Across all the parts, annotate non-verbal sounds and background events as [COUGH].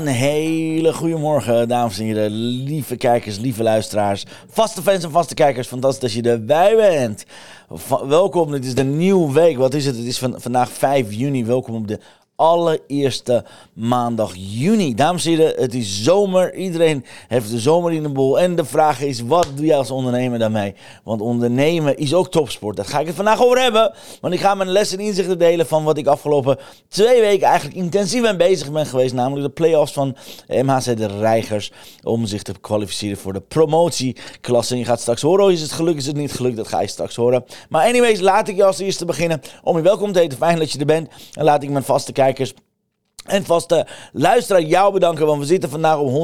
Een hele goede morgen, dames en heren, lieve kijkers, lieve luisteraars, vaste fans en vaste kijkers. Fantastisch dat je erbij bent. Welkom, dit is de nieuwe week. Wat is het? Het is van, vandaag 5 juni. Welkom op de allereerste maandag juni. Dames en heren, het is zomer. Iedereen heeft de zomer in de boel. En de vraag is, wat doe jij als ondernemer daarmee? Want ondernemen is ook topsport. Daar ga ik het vandaag over hebben. Want ik ga mijn lessen en inzichten delen van wat ik afgelopen twee weken eigenlijk intensief ben bezig ben geweest. Namelijk de play-offs van MHC de Reigers. Om zich te kwalificeren voor de promotieklasse. En je gaat straks horen, is het gelukt, is het niet gelukt? Dat ga je straks horen. Maar anyways, laat ik je als eerste beginnen om je welkom te heten. Fijn dat je er bent. En laat ik mijn vaste kijkers en vaste luisteraar jou bedanken, want we zitten vandaag op 114.438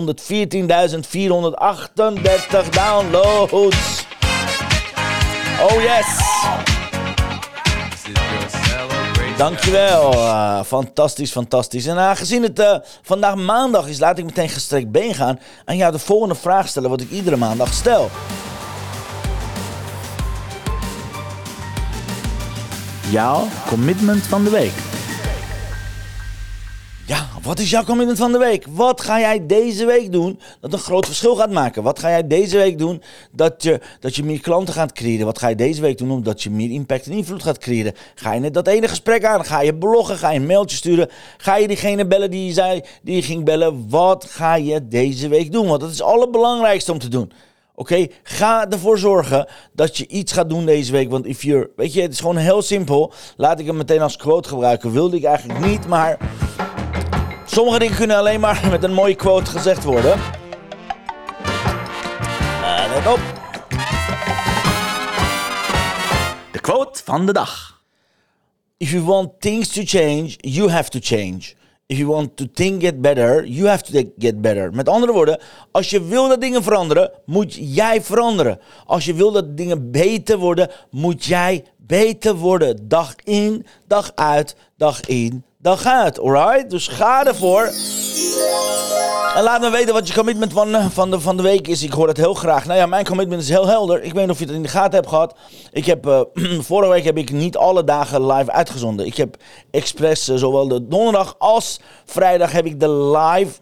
downloads. Oh yes! Dankjewel. Uh, fantastisch, fantastisch. En aangezien het uh, vandaag maandag is, laat ik meteen gestrekt been gaan en jou de volgende vraag stellen wat ik iedere maandag stel. Jouw commitment van de week. Wat is jouw commitment van de week? Wat ga jij deze week doen dat een groot verschil gaat maken? Wat ga jij deze week doen dat je, dat je meer klanten gaat creëren? Wat ga je deze week doen omdat je meer impact en invloed gaat creëren? Ga je net dat ene gesprek aan? Ga je bloggen? Ga je een mailtje sturen? Ga je diegene bellen die je zei, die ging bellen? Wat ga je deze week doen? Want dat is het allerbelangrijkste om te doen. Oké, ga ervoor zorgen dat je iets gaat doen deze week. Want if you're, weet je, het is gewoon heel simpel. Laat ik hem meteen als quote gebruiken. Wilde ik eigenlijk niet, maar Sommige dingen kunnen alleen maar [LAUGHS] met een mooie quote gezegd worden. Uh, let op. De quote van de dag. If you want things to change, you have to change. If you want to think get better, you have to get better. Met andere woorden, als je wil dat dingen veranderen, moet jij veranderen. Als je wil dat dingen beter worden, moet jij beter worden. Dag in, dag uit, dag in, dag uit. Alright? Dus ga ervoor. En laat me weten wat je commitment van, van, de, van de week is. Ik hoor het heel graag. Nou ja, mijn commitment is heel helder. Ik weet niet of je het in de gaten hebt gehad. Ik heb, uh, [CLEARS THROAT] vorige week heb ik niet alle dagen live uitgezonden. Ik heb expres uh, zowel de donderdag als vrijdag heb ik de live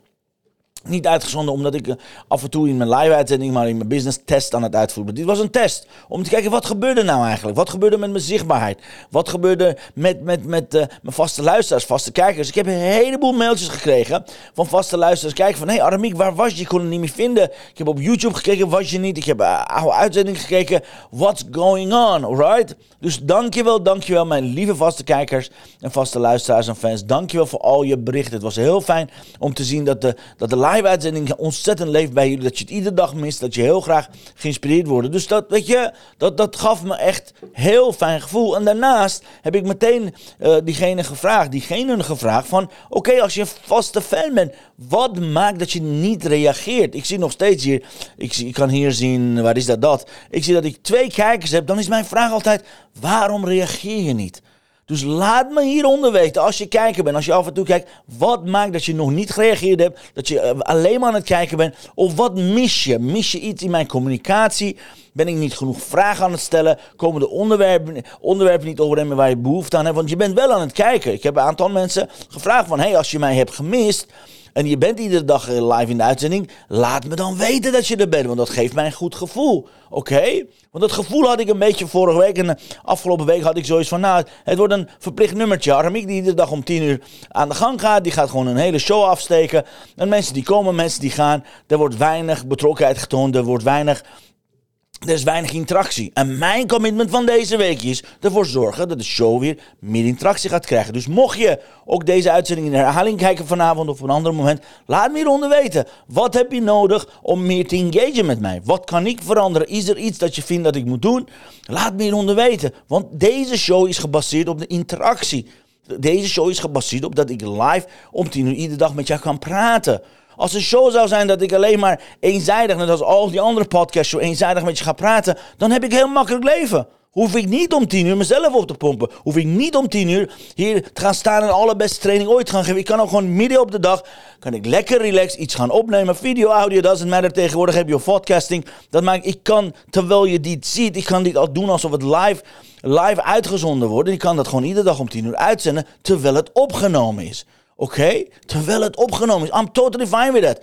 niet uitgezonden omdat ik uh, af en toe in mijn live-uitzending, maar in mijn business test aan het uitvoeren ben. Dit was een test om te kijken wat gebeurde nou eigenlijk. Wat gebeurde met mijn zichtbaarheid? Wat gebeurde met, met, met uh, mijn vaste luisteraars, vaste kijkers? Ik heb een heleboel mailtjes gekregen van vaste luisteraars. Kijken van, hé hey Aramiek, waar was je? Ik kon het niet meer vinden. Ik heb op YouTube gekeken, was je niet? Ik heb uh, oude uitzendingen gekeken. What's going on? Alright? Dus dankjewel, dankjewel mijn lieve vaste kijkers en vaste luisteraars en fans. Dankjewel voor al je berichten. Het was heel fijn om te zien dat de, dat de live-uitzending ontzettend leeft bij jullie. Dat je het iedere dag mist. Dat je heel graag geïnspireerd wordt. Dus dat, weet je, dat, dat gaf me echt heel fijn gevoel. En daarnaast heb ik meteen uh, diegene gevraagd, diegene gevraagd van... Oké, als je een vaste fan bent, wat maakt dat je niet reageert? Ik zie nog steeds hier, ik, zie, ik kan hier zien, waar is dat, dat? Ik zie dat ik twee kijkers heb. Dan is mijn vraag altijd, waarom reageer je niet? Dus laat me hieronder weten, als je kijker bent, als je af en toe kijkt, wat maakt dat je nog niet gereageerd hebt, dat je uh, alleen maar aan het kijken bent, of wat mis je? Mis je iets in mijn communicatie? Ben ik niet genoeg vragen aan het stellen? Komen de onderwerpen, onderwerpen niet overeen waar je behoefte aan hebt? Want je bent wel aan het kijken. Ik heb een aantal mensen gevraagd van, hey, als je mij hebt gemist, en je bent iedere dag live in de uitzending, laat me dan weten dat je er bent, want dat geeft mij een goed gevoel. Oké? Want dat gevoel had ik een beetje vorige week en afgelopen week had ik zoiets van, nou, het wordt een verplicht nummertje. Aramiek die iedere dag om 10 uur aan de gang gaat, die gaat gewoon een hele show afsteken. En mensen die komen, mensen die gaan, er wordt weinig betrokkenheid getoond, er wordt weinig er is weinig interactie. En mijn commitment van deze week is ervoor zorgen dat de show weer meer interactie gaat krijgen. Dus mocht je ook deze uitzending in herhaling kijken vanavond of op een ander moment, laat me hieronder weten. Wat heb je nodig om meer te engagen met mij? Wat kan ik veranderen? Is er iets dat je vindt dat ik moet doen? Laat me hieronder weten. Want deze show is gebaseerd op de interactie. Deze show is gebaseerd op dat ik live om tien uur iedere dag met jou kan praten. Als een show zou zijn dat ik alleen maar eenzijdig, net als al die andere podcasts, zo eenzijdig met je ga praten, dan heb ik heel makkelijk leven. Hoef ik niet om tien uur mezelf op te pompen. Hoef ik niet om tien uur hier te gaan staan en de allerbeste training ooit gaan geven. Ik kan ook gewoon midden op de dag, kan ik lekker relaxed iets gaan opnemen. Video, audio, dat is matter. Tegenwoordig heb je podcasting. Dat maakt, ik kan, terwijl je dit ziet, ik kan dit al doen alsof het live, live uitgezonden wordt. Ik kan dat gewoon iedere dag om tien uur uitzenden, terwijl het opgenomen is. Oké? Terwijl het opgenomen is. I'm totally fine with that.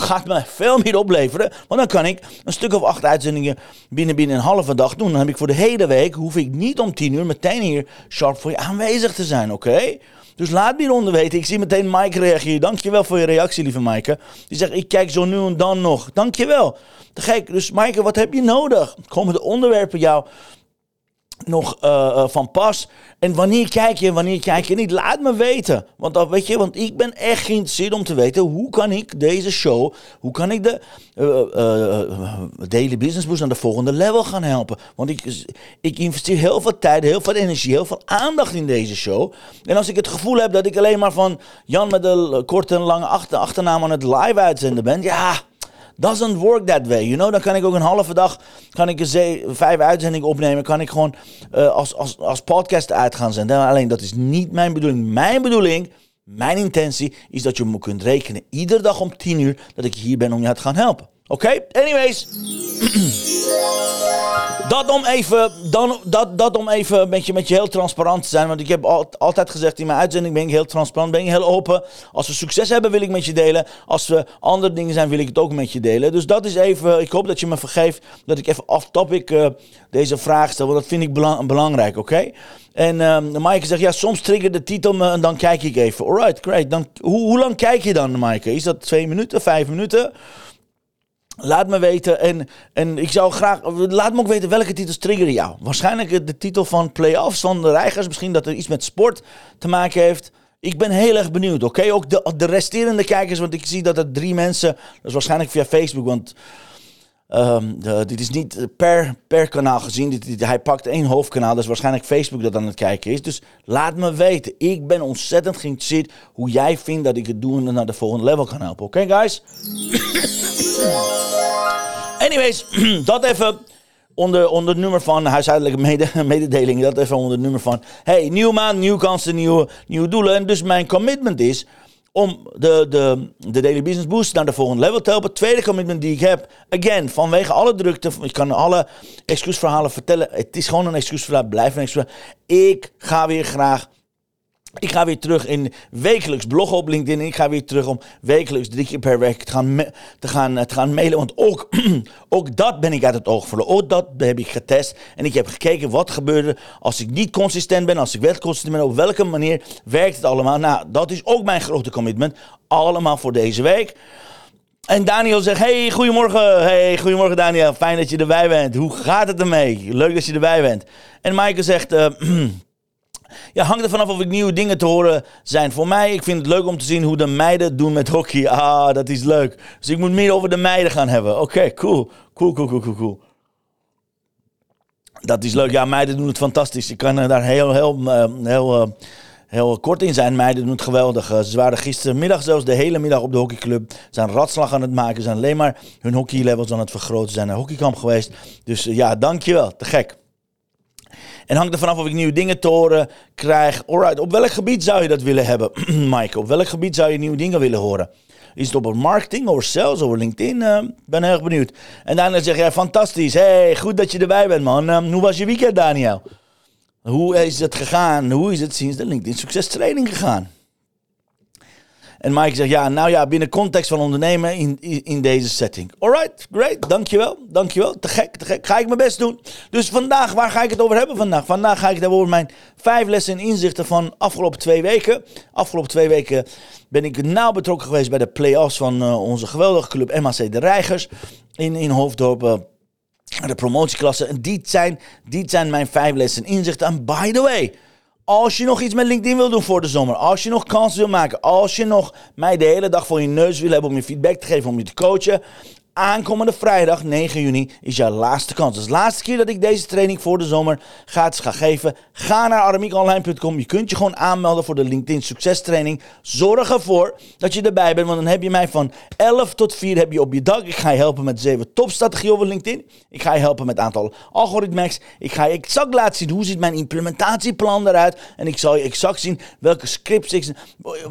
Gaat me veel meer opleveren. Want dan kan ik een stuk of acht uitzendingen binnen, binnen een halve dag doen. Dan heb ik voor de hele week, hoef ik niet om tien uur meteen hier sharp voor je aanwezig te zijn. Oké? Dus laat me hieronder weten. Ik zie meteen Mike reageren. Dankjewel voor je reactie, lieve Maaike. Die zegt, ik kijk zo nu en dan nog. Dankjewel. Te gek. Dus Maaike, wat heb je nodig? Komen de onderwerpen jou nog uh, van pas. En wanneer kijk je en wanneer kijk je niet? Laat me weten. Want, dan, weet je, want ik ben echt geïnteresseerd om te weten hoe kan ik deze show, hoe kan ik de uh, Daily Business Boost naar de volgende level gaan helpen. Want ik, ik investeer heel veel tijd, heel veel energie, heel veel aandacht in deze show. En als ik het gevoel heb dat ik alleen maar van Jan met de korte en lange achter, achternaam aan het live uitzenden ben, ja Doesn't work that way, you know. Dan kan ik ook een halve dag, kan ik een vijf uitzendingen opnemen, kan ik gewoon uh, als, als, als podcast uit gaan zenden. Alleen dat is niet mijn bedoeling. Mijn bedoeling, mijn intentie is dat je me kunt rekenen iedere dag om 10 uur dat ik hier ben om je te gaan helpen. Oké? Anyways. Dat om even, dan, dat, dat om even met je, met je heel transparant te zijn. Want ik heb altijd gezegd in mijn uitzending ben ik heel transparant, ben ik heel open. Als we succes hebben wil ik met je delen. Als we andere dingen zijn wil ik het ook met je delen. Dus dat is even, ik hoop dat je me vergeeft dat ik even off-topic uh, deze vraag stel. Want dat vind ik belangrijk, oké? En uh, Maaike zegt, ja, soms triggert de titel me en dan kijk ik even. Alright, great. Dan, hoe, hoe lang kijk je dan, Maaike? Is dat twee minuten, vijf minuten? Laat me weten. En, en ik zou graag. Laat me ook weten welke titels triggeren jou. Waarschijnlijk de titel van Playoffs van de Reigers. Misschien dat er iets met sport te maken heeft. Ik ben heel erg benieuwd. Oké, ook de, de resterende kijkers. Want ik zie dat er drie mensen. Dat is waarschijnlijk via Facebook. Want um, de, dit is niet per, per kanaal gezien. Dit, hij pakt één hoofdkanaal. Is waarschijnlijk Facebook dat aan het kijken is. Dus laat me weten. Ik ben ontzettend geïnteresseerd hoe jij vindt dat ik het doen en naar de volgende level kan helpen. Oké, guys? Anyways, [CLEARS THROAT] dat even onder, onder het nummer van huishoudelijke [LAUGHS] mede, mededelingen. Dat even onder het nummer van. Hey, nieuwe maand, nieuwe kansen, nieuwe, nieuwe doelen. En dus mijn commitment is om de, de, de Daily Business Boost naar de volgende level te helpen. Tweede commitment die ik heb, again, vanwege alle drukte, ik kan alle excuusverhalen vertellen. Het is gewoon een excuusverhaal, blijf een excuusverhaal. Ik ga weer graag ik ga weer terug in wekelijks bloggen op LinkedIn. Ik ga weer terug om wekelijks drie keer per week te gaan, te gaan, te gaan mailen. Want ook, [CLEARS THROAT] ook dat ben ik uit het oog verloren. Ook dat heb ik getest. En ik heb gekeken wat gebeurde als ik niet consistent ben. Als ik wel consistent ben. Op welke manier werkt het allemaal? Nou, dat is ook mijn grote commitment. Allemaal voor deze week. En Daniel zegt: Hey, goedemorgen. Hey, goedemorgen Daniel. Fijn dat je erbij bent. Hoe gaat het ermee? Leuk dat je erbij bent. En Maaike zegt. Uh, [CLEARS THROAT] Ja, hangt er vanaf of ik nieuwe dingen te horen zijn voor mij. Ik vind het leuk om te zien hoe de meiden doen met hockey. Ah, dat is leuk. Dus ik moet meer over de meiden gaan hebben. Oké, cool. Cool, cool, cool, cool, cool. Dat is leuk. Ja, meiden doen het fantastisch. Ik kan daar heel, heel, eh, heel, eh, heel kort in zijn. Meiden doen het geweldig. Eh, ze waren gistermiddag zelfs de hele middag op de hockeyclub. Ze zijn ratslag aan het maken. Ze zijn alleen maar hun hockeylevels aan het vergroten. Ze zijn naar hockeykamp geweest. Dus ja, dankjewel. Te gek. En hangt er vanaf of ik nieuwe dingen te horen krijg. Alright, op welk gebied zou je dat willen hebben, [CLEARS THROAT] Mike? Op welk gebied zou je nieuwe dingen willen horen? Is het op marketing, over sales, over LinkedIn? Uh, ben erg benieuwd. En daarna zeg jij, fantastisch. Hey, goed dat je erbij bent, man. Uh, hoe was je weekend, Daniel? Hoe is het gegaan? Hoe is het sinds de LinkedIn Succes Training gegaan? En Mike zegt, ja, nou ja, binnen context van ondernemen in, in, deze setting. Alright, great, dankjewel, dankjewel. Te gek, te gek. Ga ik mijn best doen. Dus vandaag, waar ga ik het over hebben vandaag? Vandaag ga ik het hebben over mijn vijf lessen en inzichten van afgelopen twee weken. Afgelopen twee weken ben ik nauw betrokken geweest bij de play-offs van uh, onze geweldige club MAC De Reigers in, in Hoofddorp. de promotieklasse. En die zijn, die zijn mijn vijf lessen inzichten. En by the way, als je nog iets met LinkedIn wil doen voor de zomer, als je nog kansen wil maken, als je nog mij de hele dag voor je neus wil hebben om je feedback te geven, om je te coachen, aankomende vrijdag 9 juni is jouw laatste kans. Dus de laatste keer dat ik deze training voor de zomer ga geven. Ga naar aramiekonline.com. Je kunt je gewoon aanmelden voor de LinkedIn succestraining. Zorg ervoor dat je erbij bent, want dan heb je mij van 11 tot 4 heb je op je dak. Ik ga je helpen met 7 topstrategieën over LinkedIn. Ik ga je helpen met aantal algoritmes. Ik ga je exact laten zien hoe ziet mijn implementatieplan eruit. En ik zal je exact zien welke scripts, ik,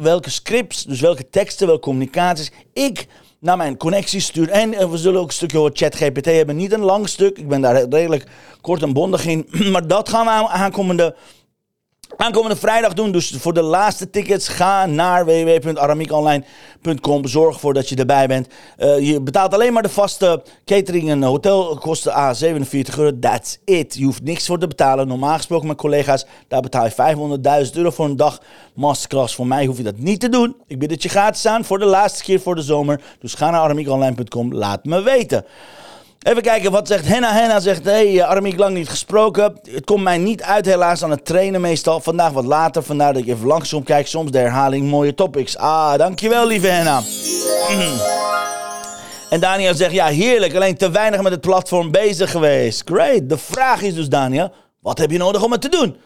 welke scripts, dus welke teksten, welke communicaties ik naar mijn connecties stuur. En eh, we zullen ook een stukje over ChatGPT hebben. Niet een lang stuk. Ik ben daar redelijk kort en bondig in. [CLEARS THROAT] Maar dat gaan we aankomende Aankomende vrijdag doen. Dus voor de laatste tickets ga naar www.aramiekonline.com. Zorg ervoor dat je erbij bent. Uh, je betaalt alleen maar de vaste catering en hotelkosten A 47 euro. That's it. Je hoeft niks voor te betalen. Normaal gesproken met collega's, daar betaal je 500.000 euro voor een dag masterclass. Voor mij hoef je dat niet te doen. Ik bied het je gratis aan voor de laatste keer voor de zomer. Dus ga naar aramiekonline.com. Laat me weten. Even kijken, wat zegt Henna? Henna zegt, hé hey, Armin, lang niet gesproken. Het komt mij niet uit helaas aan het trainen meestal. Vandaag wat later, vandaar dat ik even langsom kijk. Soms de herhaling, mooie topics. Ah, dankjewel lieve Henna. [CLEARS THROAT] En Daniel zegt, ja heerlijk, alleen te weinig met het platform bezig geweest. Great. De vraag is dus Daniel, wat heb je nodig om het te doen?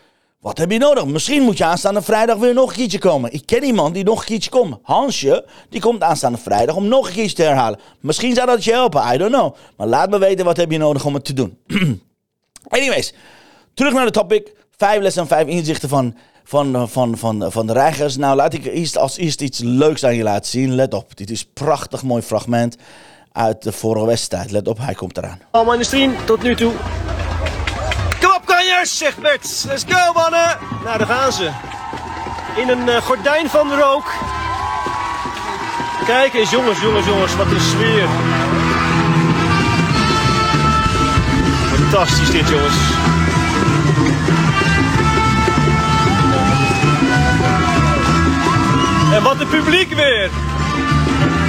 Wat heb je nodig? Misschien moet je aanstaande vrijdag weer nog een keertje komen. Ik ken iemand die nog een keertje komt. Hansje, die komt aanstaande vrijdag om nog een keertje te herhalen. Misschien zou dat je helpen, I don't know. Maar laat me weten wat heb je nodig om het te doen. [CLEARS THROAT] Anyways, terug naar de topic. Vijf lessen en vijf inzichten van, van, van, van, van de reigers. Nou, laat ik eerst als eerst iets leuks aan je laten zien. Let op, dit is een prachtig mooi fragment uit de vorige wedstrijd. Let op, hij komt eraan. Allemaal in de stream, tot nu toe. Kanjers, zegt Bert. Let's go, mannen. Nou, daar gaan ze. In een uh, gordijn van rook. Kijk eens, jongens, jongens, jongens. Wat een sfeer. Fantastisch dit, jongens. En wat een publiek weer.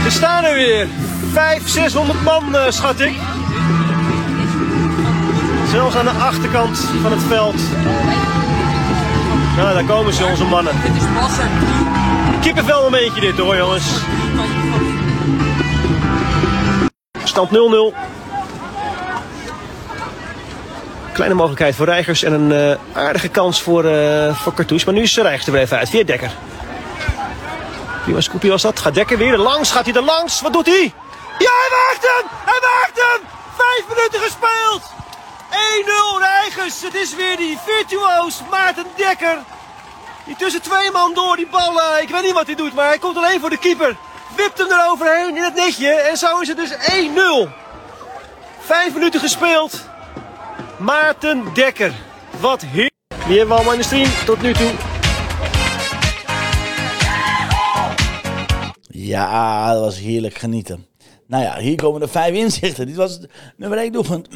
Ze staan er weer. 500, 600 man, uh, schat ik. Zelfs aan de achterkant van het veld. Nou, daar komen ze, onze mannen. Dit is passen. Kippenvel momentje dit hoor, jongens. Stand 0-0. Kleine mogelijkheid voor Reigers en een uh, aardige kans voor, uh, voor Cartouche. Maar nu is Reigers er weer even uit. Via Dekker. Wie was dat? Gaat Dekker weer er langs? Gaat hij er langs? Wat doet hij? Ja, hij maakt hem! Hij maakt hem! Vijf minuten gespeeld! 1-0 Reigers. Het is weer die virtuoos Maarten Dekker. Die tussen twee man door die bal. Uh, ik weet niet wat hij doet, maar hij komt alleen voor de keeper. Wipt hem eroverheen in het netje. En zo is het dus 1-0. Vijf minuten gespeeld. Maarten Dekker. Wat heer. Die hebben we allemaal in de stream tot nu toe. Ja, dat was heerlijk genieten. Nou ja, hier komen de vijf inzichten. Dit was het nummer 1 doelpunt.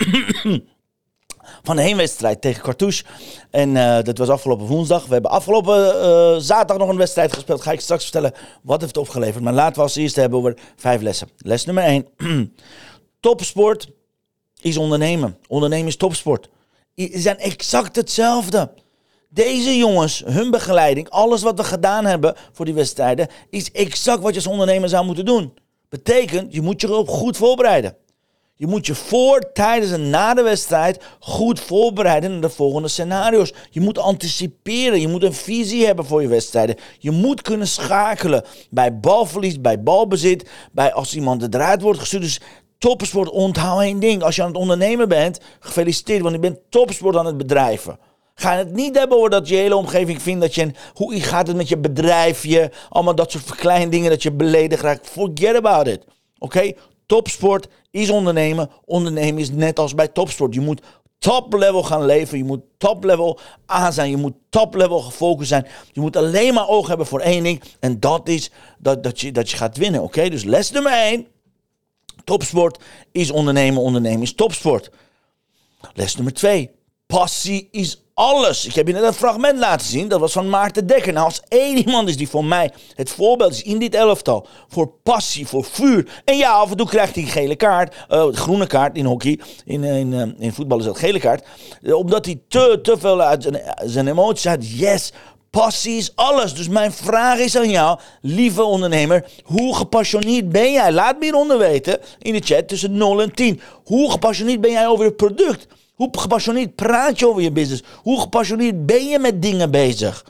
Van de heenwedstrijd tegen Cartouche. En uh, dat was afgelopen woensdag. We hebben afgelopen uh, zaterdag nog een wedstrijd gespeeld. Ga ik straks vertellen wat heeft opgeleverd. Maar laten we als eerste hebben over vijf lessen. Les nummer één. [CLEARS THROAT] topsport is ondernemen. Ondernemen is topsport. Ze zijn exact hetzelfde. Deze jongens, hun begeleiding, alles wat we gedaan hebben voor die wedstrijden, is exact wat je als ondernemer zou moeten doen. Betekent, je moet je erop goed voorbereiden. Je moet je voor, tijdens en na de wedstrijd goed voorbereiden naar de volgende scenario's. Je moet anticiperen. Je moet een visie hebben voor je wedstrijden. Je moet kunnen schakelen bij balverlies, bij balbezit, bij als iemand eruit wordt gestuurd. Dus topsport, onthoud één ding. Als je aan het ondernemen bent, gefeliciteerd, want je bent topsport aan het bedrijven. Ga het niet hebben over dat je hele omgeving vindt dat je... Hoe gaat het met je bedrijfje? Allemaal dat soort kleine dingen dat je beledigd raakt. Forget about it. Oké? Topsport is ondernemen. Ondernemen is net als bij topsport. Je moet top level gaan leven. Je moet top level aan zijn. Je moet top level gefocust zijn. Je moet alleen maar oog hebben voor één ding. En dat is dat, dat, je, dat je gaat winnen. Oké, dus les nummer één. Topsport is ondernemen. Ondernemen is topsport. Les nummer twee. Passie is alles. Ik heb je net een fragment laten zien. Dat was van Maarten Dekker. Nou, als één iemand is die voor mij het voorbeeld is in dit elftal. Voor passie, voor vuur. En ja, af en toe krijgt hij gele kaart. Uh, groene kaart in hockey. In, in, uh, in voetbal is dat gele kaart. Uh, omdat hij te, te veel uit zijn, zijn emoties had. Yes, Passie is alles. Dus mijn vraag is aan jou, lieve ondernemer. Hoe gepassioneerd ben jij? Laat me hieronder weten in de chat tussen 0 en 10. Hoe gepassioneerd ben jij over het product? Hoe gepassioneerd praat je over je business? Hoe gepassioneerd ben je met dingen bezig?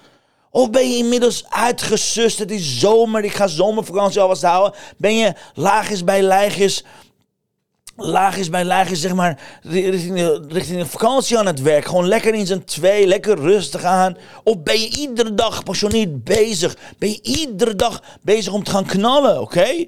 Of ben je inmiddels uitgesust? Het is zomer, ik ga zomervakantie alvast houden. Ben je laagjes bij lijgjes laagjes bij laagjes, zeg maar, richting de, richting vakantie aan het werk. Gewoon lekker in zijn twee, lekker rustig aan. Of ben je iedere dag gepassioneerd bezig? Ben je iedere dag bezig om te gaan knallen, oké?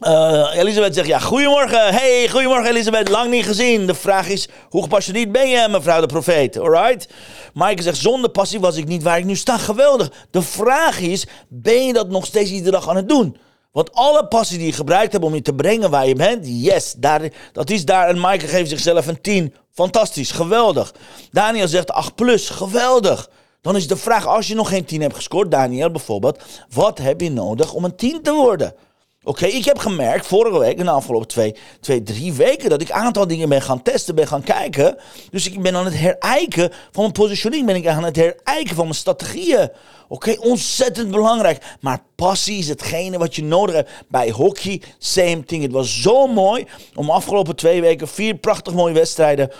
Uh, Elisabeth zegt, ja, goedemorgen. Hey, goedemorgen Elisabeth, lang niet gezien. De vraag is, hoe gepassioneerd ben je, mevrouw de profeet? Alright? Maaike zegt, zonder passie was ik niet waar ik nu sta. Geweldig. De vraag is, ben je dat nog steeds iedere dag aan het doen? Want alle passie die je gebruikt hebt om je te brengen waar je bent, yes, daar, dat is daar. En Maaike geeft zichzelf een 10. Fantastisch, geweldig. Daniel zegt 8 plus, geweldig. Dan is de vraag, als je nog geen 10 hebt gescoord, Daniel bijvoorbeeld, wat heb je nodig om een 10 te worden? Oké, ik heb gemerkt vorige week en de afgelopen twee, twee, drie weken dat ik een aantal dingen ben gaan testen, ben gaan kijken. Dus ik ben aan het herijken van mijn positioning, ben ik aan het herijken van mijn strategieën. Oké, ontzettend belangrijk. Maar passie is hetgene wat je nodig hebt bij hockey. Same thing. Het was zo mooi om afgelopen twee weken vier prachtig mooie wedstrijden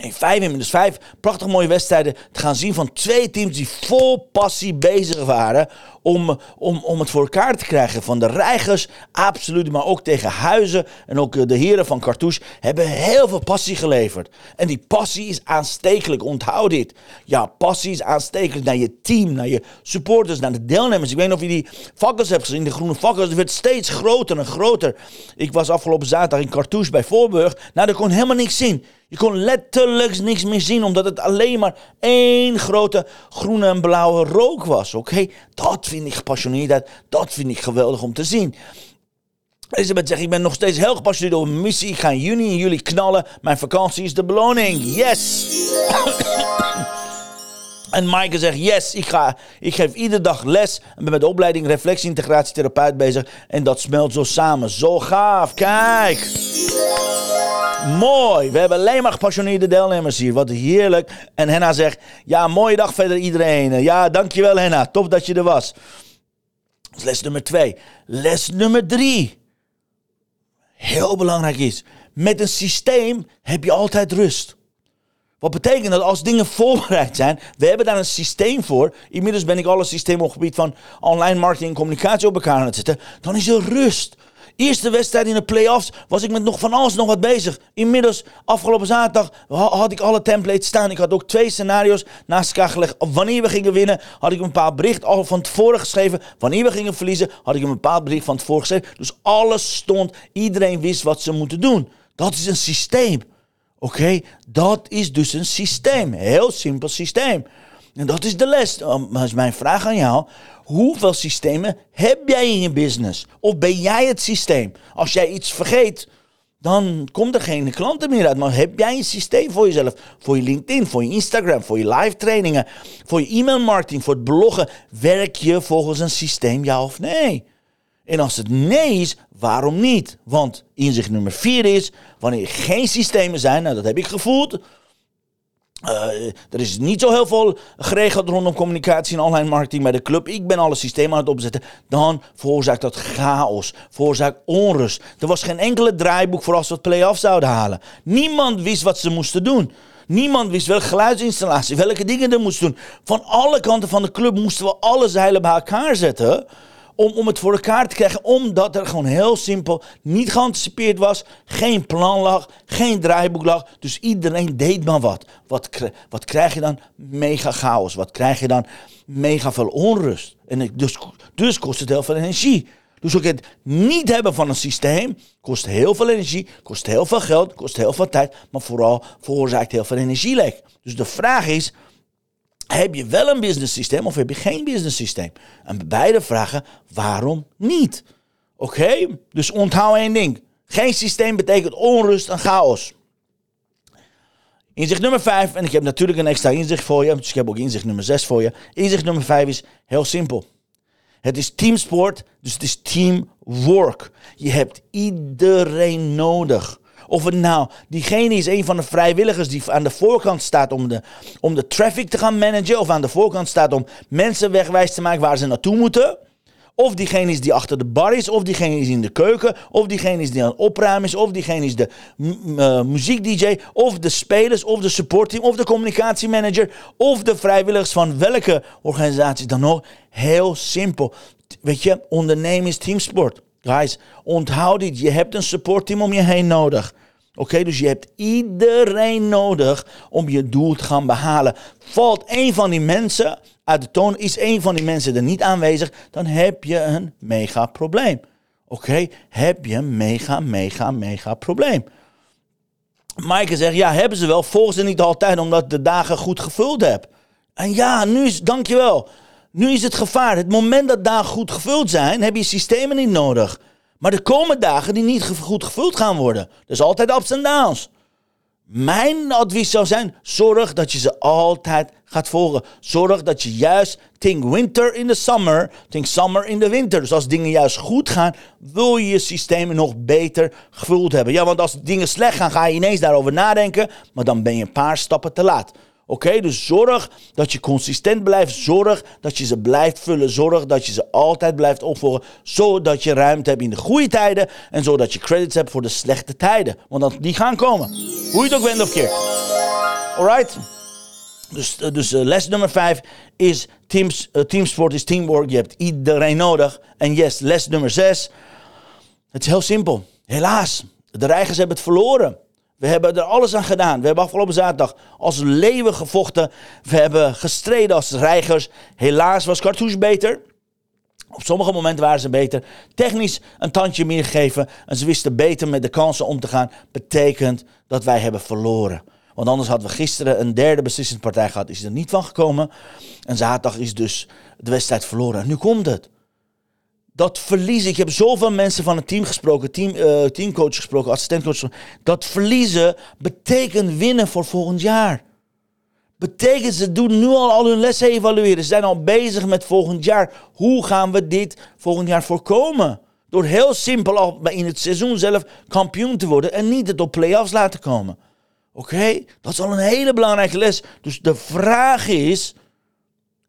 in vijf minus vijf prachtig mooie wedstrijden te gaan zien van twee teams die vol passie bezig waren om, om, om het voor elkaar te krijgen. Van de Reigers, absoluut, maar ook tegen Huizen en ook eh, de heren van Cartouche hebben heel veel passie geleverd. En die passie is aanstekelijk, onthoud dit. Ja, passie is aanstekelijk naar je team, naar je supporters, naar de deelnemers. Ik weet niet of je die fakkels hebt gezien, de groene fakkels, het werd steeds groter en groter. Ik was afgelopen zaterdag in Cartouche bij Voorburg, nou daar kon helemaal niks zien. Je kon letterlijk niks meer zien, omdat het alleen maar één grote groene en blauwe rook was. Oké, dat vind ik gepassioneerd. Dat vind ik geweldig om te zien. Elisabeth zegt, ik ben nog steeds heel gepassioneerd over mijn missie. Ik ga in juni en juli knallen. Mijn vakantie is de beloning. Yes! [COUGHS] En Maaike zegt, yes, ik, ga, ik geef iedere dag les en ben met de opleiding reflectie-integratietherapeut bezig. En dat smelt zo samen. Zo gaaf, kijk! Mooi. We hebben alleen maar gepassioneerde deelnemers hier. Wat heerlijk. En Henna zegt, ja, mooie dag verder iedereen. Ja, dankjewel Henna. Tof dat je er was. les nummer twee. Les nummer drie. Heel belangrijk is. Met een systeem heb je altijd rust. Wat betekent dat als dingen [LAUGHS] voorbereid zijn, we hebben daar een systeem voor. Inmiddels ben ik alle systemen op het gebied van online marketing en communicatie op elkaar aan het zetten. Dan is er rust. Eerste wedstrijd in de playoffs was ik met nog van alles nog wat bezig. Inmiddels, afgelopen zaterdag, had ik alle templates staan. Ik had ook twee scenario's naast elkaar gelegd. Wanneer we gingen winnen, had ik een bepaald bericht al van tevoren geschreven. Wanneer we gingen verliezen, had ik een bepaald bericht van tevoren geschreven. Dus alles stond. Iedereen wist wat ze moeten doen. Dat is een systeem. Oké, dat is dus een systeem. Heel simpel systeem. En dat is de les. Dat is mijn vraag aan jou. Hoeveel systemen heb jij in je business? Of ben jij het systeem? Als jij iets vergeet, dan komt er geen klanten meer uit. Maar heb jij een systeem voor jezelf? Voor je LinkedIn, voor je Instagram, voor je live trainingen, voor je e-mail marketing, voor het bloggen. Werk je volgens een systeem, ja of nee? En als het nee is, waarom niet? Want inzicht nummer vier is, wanneer er geen systemen zijn, nou dat heb ik gevoeld, uh, er is niet zo heel veel geregeld rondom communicatie en online marketing bij de club. Ik ben alle systemen aan het opzetten. Dan veroorzaakt dat chaos, veroorzaakt onrust. Er was geen enkele draaiboek voor als we het play-off zouden halen. Niemand wist wat ze moesten doen. Niemand wist welke geluidsinstallatie, welke dingen er moesten doen. Van alle kanten van de club moesten we alle zeilen bij elkaar zetten om, om het voor elkaar te krijgen. Omdat er gewoon heel simpel niet geanticipeerd was. Geen plan lag, geen draaiboek lag. Dus iedereen deed maar wat. Wat, wat krijg je dan? Mega chaos. Wat krijg je dan? Mega veel onrust. En dus, dus kost het heel veel energie. Dus ook het niet hebben van een systeem kost heel veel energie, kost heel veel geld, kost heel veel tijd, maar vooral veroorzaakt heel veel energielek. Dus de vraag is, heb je wel een business systeem of heb je geen business systeem? En beide vragen, waarom niet? Oké, dus onthoud één ding. Geen systeem betekent onrust en chaos. Inzicht nummer 5, en ik heb natuurlijk een extra inzicht voor je, dus ik heb ook inzicht nummer 6 voor je. Inzicht nummer 5 is heel simpel. Het is teamsport, dus het is teamwork. Je hebt iedereen nodig. Of het nou, diegene is een van de vrijwilligers die aan de voorkant staat om de, om de traffic te gaan managen. Of aan de voorkant staat om mensen wegwijs te maken waar ze naartoe moeten. Of diegene is die achter de bar is, of diegene is in de keuken, of diegene is die aan het opruimen is, of diegene is de uh, muziek-dj, of de spelers, of de supportteam, of de communicatiemanager, of de vrijwilligers van welke organisatie dan ook. Heel simpel. Weet je, ondernemen is teamsport. Guys, onthoud dit. Je hebt een supportteam om je heen nodig. Oké, dus je hebt iedereen nodig om je doel te gaan behalen. Valt een van die mensen uit de toon, is een van die mensen er niet aanwezig, dan heb je een mega probleem. Oké, heb je een mega, mega, mega probleem. Maaike zegt, ja, hebben ze wel. Volgens ze niet altijd, omdat de dagen goed gevuld heb. En ja, nu is, dankjewel. Nu is het gevaar. Het moment dat dagen goed gevuld zijn, heb je systemen niet nodig. Maar er komen dagen die niet goed gevuld gaan worden. Dus altijd ups en downs. Mijn advies zou zijn: zorg dat je ze altijd gaat volgen. Zorg dat je juist think winter in de summer, think summer in de winter. Dus als dingen juist goed gaan, wil je je systemen nog beter gevuld hebben. Ja, want als dingen slecht gaan, ga je ineens daarover nadenken, maar dan ben je een paar stappen te laat. Oké, dus zorg dat je consistent blijft. Zorg dat je ze blijft vullen. Zorg dat je ze altijd blijft opvolgen. Zodat je ruimte hebt in de goede tijden. En zodat je credits hebt voor de slechte tijden. Want die gaan komen. Hoe je het ook wendt of keert. Alright? Dus, eh, dus uh, les nummer 5 is teams, uh, teamsport is teamwork. Je hebt iedereen nodig. En yes, les nummer 6. Het is heel simpel. Helaas, de reigers hebben het verloren. We hebben er alles aan gedaan. We hebben afgelopen zaterdag als leeuwen gevochten. We hebben gestreden als reigers. Helaas was Cartouche beter. Op sommige momenten waren ze beter. Technisch een tandje meer gegeven. En ze wisten beter met de kansen om te gaan. Betekent dat wij hebben verloren. Want anders hadden we gisteren een derde beslissingspartij gehad. Is er niet van gekomen. En zaterdag is dus de wedstrijd verloren. En nu komt het dat verliezen. Ik heb zoveel mensen van het team gesproken, team, uh, teamcoach gesproken, assistentcoach. Dat verliezen betekent winnen voor volgend jaar. Betekent ze doen nu al, al hun lessen evalueren. Ze zijn al bezig met volgend jaar. Hoe gaan we dit volgend jaar voorkomen? Door heel simpel al in het seizoen zelf kampioen te worden en niet het op play-offs laten komen. Oké, dat is al een hele belangrijke les. Dus de vraag is: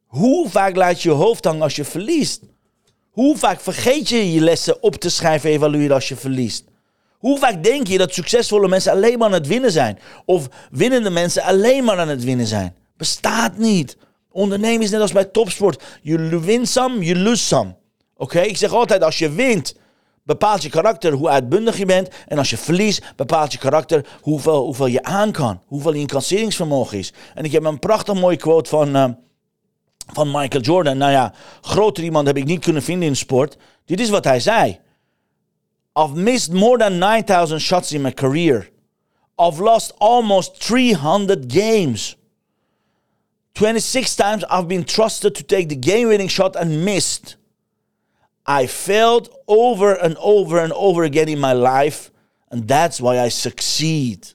hoe vaak laat je je hoofd hangen als je verliest? Hoe vaak vergeet je je lessen op te schrijven, evalueren als je verliest? Hoe vaak denk je dat succesvolle mensen alleen maar aan het winnen zijn? Of winnende mensen alleen maar aan het winnen zijn? Bestaat niet. Ondernemen is net als bij topsport. Je win some, je lose some. Oké, ik zeg altijd, als je wint, bepaalt je karakter hoe uitbundig je bent. En als je verliest, bepaalt je karakter hoeveel, hoeveel je aan kan. Hoeveel je incasseringsvermogen is. En ik heb een prachtig mooie quote van... Uh, van Michael Jordan. Nou ja, groter iemand heb ik niet kunnen vinden in sport. Dit is wat hij zei. I've missed more than 9000 shots in my career. I've lost almost 300 games. 26 times I've been trusted to take the game winning shot and missed. I failed over and over and over again in my life, and that's why I succeed.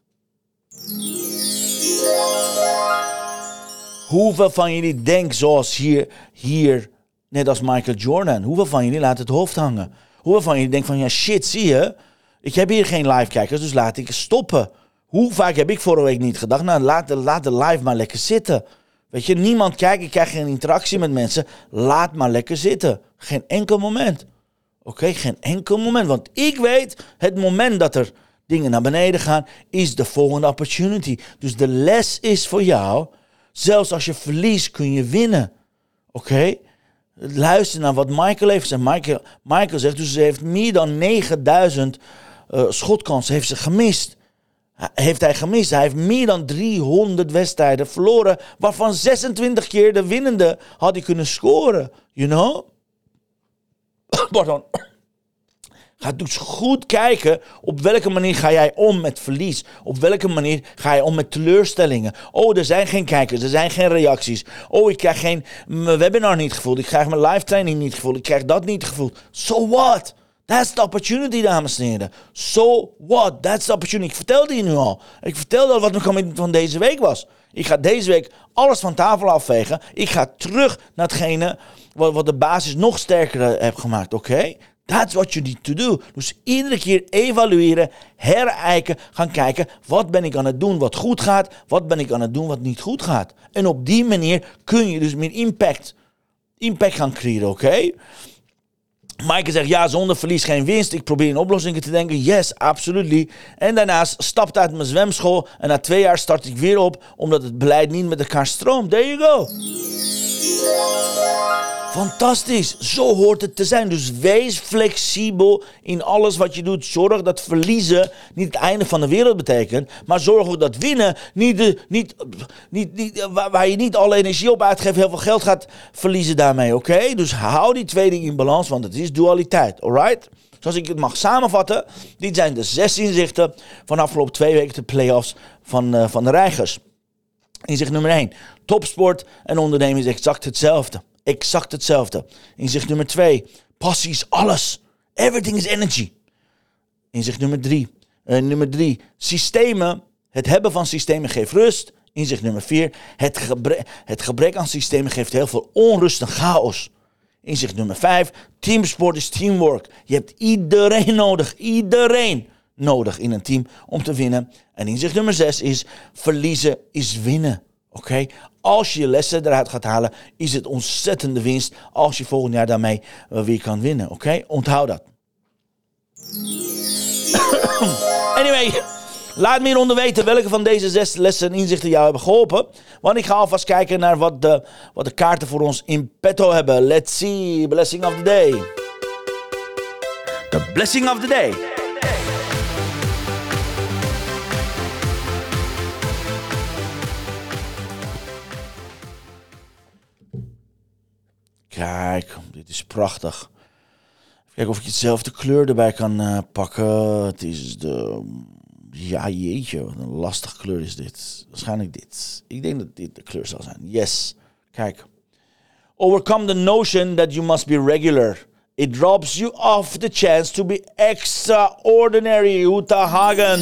Hoeveel van jullie denken zoals hier, hier, net als Michael Jordan? Hoeveel van jullie laat het hoofd hangen? Hoeveel van jullie denken van, ja shit, zie je? Ik heb hier geen live kijkers, dus laat ik stoppen. Hoe vaak heb ik vorige week niet gedacht, nou laat de, laat de live maar lekker zitten. Weet je, niemand kijkt, ik krijg geen interactie met mensen. Laat maar lekker zitten. Geen enkel moment. Oké, geen enkel moment. Want ik weet, het moment dat er dingen naar beneden gaan, is de volgende opportunity. Dus de les is voor jou Zelfs als je verliest, kun je winnen. Oké? Luister naar wat Michael heeft gezegd. Michael, Michael zegt dus ze heeft meer dan 9000 uh, eh, schotkansen heeft ze gemist. Heeft hij gemist. Hij heeft meer dan 300 wedstrijden verloren. Waarvan 26 keer de winnende had hij kunnen scoren. You know? [COUGHS] Pardon. Ga dus goed kijken op welke manier ga jij om met verlies. Op welke manier ga je om met teleurstellingen. Oh, er zijn geen kijkers, er zijn geen reacties. Oh, ik krijg geen mijn webinar niet gevoeld. Ik krijg mijn live training niet gevoeld. Ik krijg dat niet gevoeld. So what? That's the opportunity, dames en heren. So what? That's the opportunity. Ik vertelde je nu al. Ik vertelde al wat mijn commitment van deze week was. Ik ga deze week alles van tafel afvegen. Ik ga terug naar hetgene wat, de basis nog sterker eh, heb gemaakt. Oké? That's what you need to do. Dus iedere keer evalueren, herijken, gaan kijken. Wat ben ik aan het doen wat goed gaat? Wat ben ik aan het doen wat niet goed gaat? En op die manier kun je dus meer impact, impact gaan creëren. Oké? Maaike zegt, ja, zonder verlies geen winst. Ik probeer in oplossingen te denken. Yes, absolutely. En daarnaast stapte uit mijn zwemschool. En na twee jaar start ik weer op, omdat het beleid niet met elkaar stroomt. There you go. Fantastisch, zo hoort het te zijn. Dus wees flexibel in alles wat je doet. Zorg dat verliezen niet het einde van de wereld betekent. Maar zorg ook dat winnen niet, de, niet, niet, niet waar, je niet alle energie op uitgeeft, heel veel geld gaat verliezen daarmee. Oké? Dus hou die twee dingen in balans, want het is dualiteit. Alright? Zoals ik het mag samenvatten, dit zijn de zes inzichten van de afgelopen twee weken de playoffs van, uh, van de Reigers. Inzicht nummer 1. Topsport en ondernemen is exact hetzelfde exact hetzelfde. Inzicht nummer twee, passie is alles. Everything is energy. Inzicht nummer drie, uh, nummer drie, systemen, het hebben van systemen geeft rust. Inzicht nummer vier, het, gebrek, het gebrek aan systemen geeft heel veel onrust en chaos. Inzicht nummer vijf, teamsport is teamwork. Je hebt iedereen nodig, iedereen nodig in een team om te winnen. En inzicht nummer zes is, verliezen is winnen. Oké? Als je je lessen eruit gaat halen, is het ontzettende winst als je volgend jaar daarmee eh, weer kan winnen. Oké? Onthoud dat. [COUGHS] anyway, laat me hieronder weten welke van deze zes lessen en inzichten jou hebben geholpen. Want ik ga alvast kijken naar wat de, wat de kaarten voor ons in petto hebben. Let's see, blessing of the day. The blessing of the day. Kijk, dit is prachtig. Even kijken of ik hetzelfde kleur erbij kan uh, pakken. Het is de... Ja, jeetje, wat een lastige kleur is dit. Waarschijnlijk dit. Ik denk dat dit de kleur zal zijn. Yes. Kijk. Overcome the notion that you must be regular. It drops you off the chance to be extraordinary. Uta Hagen.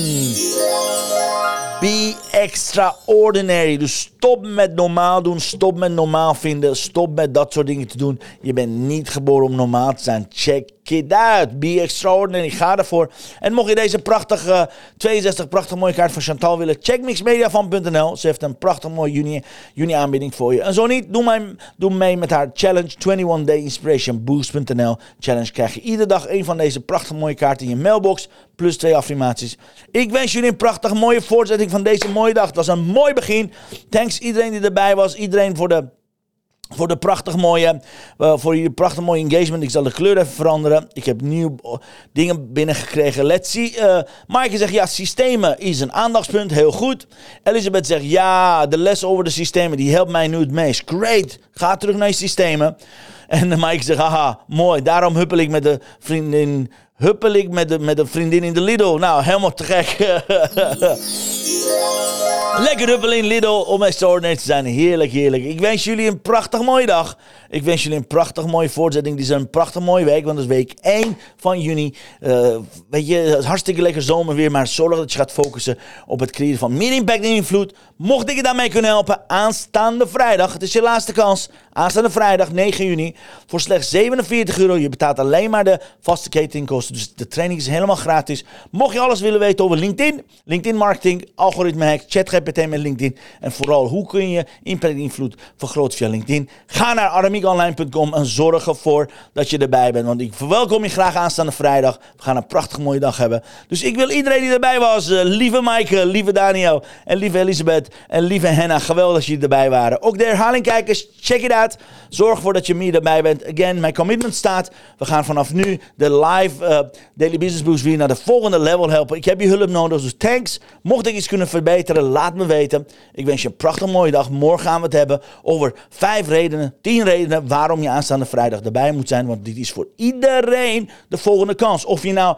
Be extraordinary. Dus stop met normaal doen. Stop met normaal vinden. Stop met dat soort dingen te doen. Je bent niet geboren om normaal te zijn. Check it out. Be extraordinary. Ga ervoor. En mocht je deze prachtige 62 prachtige mooie kaart van Chantal willen, check mixmediafan.nl. Ze heeft een prachtig mooie juni, juni aanbieding voor je. En zo niet, doe, mij, doe mee met haar challenge 21 Day Inspiration Boost.nl. Challenge krijg je iedere dag een van deze prachtige mooie kaarten in je mailbox. Plus twee affirmaties. Ik wens jullie een prachtige mooie voortzetting van deze mooie dag. Het was een mooi begin. Thanks iedereen die erbij was. Iedereen voor de voor de prachtig mooie, uh, voor je prachtig mooie engagement. Ik zal de kleur even veranderen. Ik heb nieuwe uh, dingen binnengekregen. Let's see. Uh, Maaike zegt ja, systemen is een aandachtspunt. Heel goed. Elisabeth zegt ja, de les over de systemen die helpt mij nu het meest. Great. Ga terug naar je systemen. En Maaike zegt haha, mooi. Daarom huppel ik met de vriendin huppel ik met, de, met een vriendin in de Lidl. Nou, helemaal te gek. [LAUGHS] Lekker huppelen in Lidl om extraordinair te zijn. Heerlijk, heerlijk. Ik wens jullie een prachtig mooie dag. Ik wens jullie een prachtig mooie voortzetting. Dit is een prachtig mooie week, want het is week 1 van juni. Uh, weet je, het is hartstikke lekker zomerweer, maar zorg dat je gaat focussen op het creëren van meer impact en invloed. Mocht ik je daarmee kunnen helpen, aanstaande vrijdag, het is je laatste kans, aanstaande vrijdag 9 juni, voor slechts 47 euro. Je betaalt alleen maar de vaste cateringkosten, dus de training is helemaal gratis. Mocht je alles willen weten over LinkedIn, LinkedIn marketing, algoritme hack, ChatGPT met LinkedIn en vooral hoe kun je impact en invloed vergroten via LinkedIn, ga naar Aramie online.com en zorg ervoor dat je erbij bent. Want ik verwelkom je graag aanstaande vrijdag. We gaan een prachtig mooie dag hebben. Dus ik wil iedereen die erbij was, uh, lieve Maaike, lieve Daniel en lieve Elisabeth en lieve Henna, geweldig dat jullie erbij waren. Ook de herhaling kijkers, check it out. Zorg ervoor dat je meer erbij bent. Again, mijn commitment staat. We gaan vanaf nu de live uh, Daily Business Boost weer naar de volgende level helpen. Ik heb je hulp nodig, dus thanks. Mocht ik iets kunnen verbeteren, laat me weten. Ik wens je een prachtig mooie dag. Morgen gaan we het hebben over vijf redenen, tien redenen waarom je aanstaande vrijdag erbij moet zijn. Want dit is voor iedereen de volgende kans. Of je nou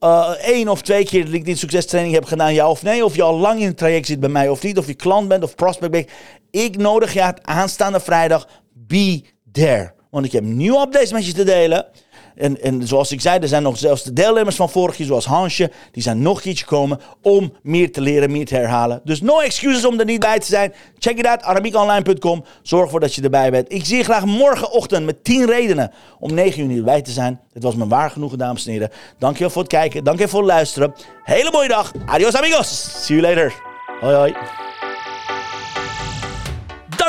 uh, één of twee keer LinkedIn succestraining hebt gedaan, ja of nee. Of je al lang in het traject zit bij mij of niet. Of je klant bent of prospect bent. Ik nodig je aanstaande vrijdag. Be there. Want ik heb nieuwe updates met je te delen. En, en zoals ik zei, er zijn nog zelfs de deelnemers van vorig jaar, zoals Hansje, die zijn nog iets gekomen om meer te leren, meer te herhalen. Dus no excuses om er niet bij te zijn. Check it out, arabiekonline.com. Zorg ervoor dat je erbij bent. Ik zie je graag morgenochtend met 10 redenen om 9 uur erbij te zijn. Het was me waar genoegen, dames en heren. Dankjewel voor het kijken, dankjewel voor het luisteren. Hele mooie dag. Adios amigos. See you later. Hoi hoi.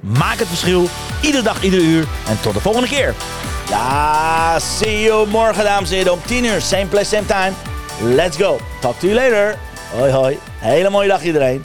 Maak het verschil, iedere dag, ieder uur. En tot de volgende keer. Ja, see you morgen, dames en heren, om 10 uur. Same place, same time. Let's go. Talk to you later. Hoi, hoi. Hele mooie dag iedereen.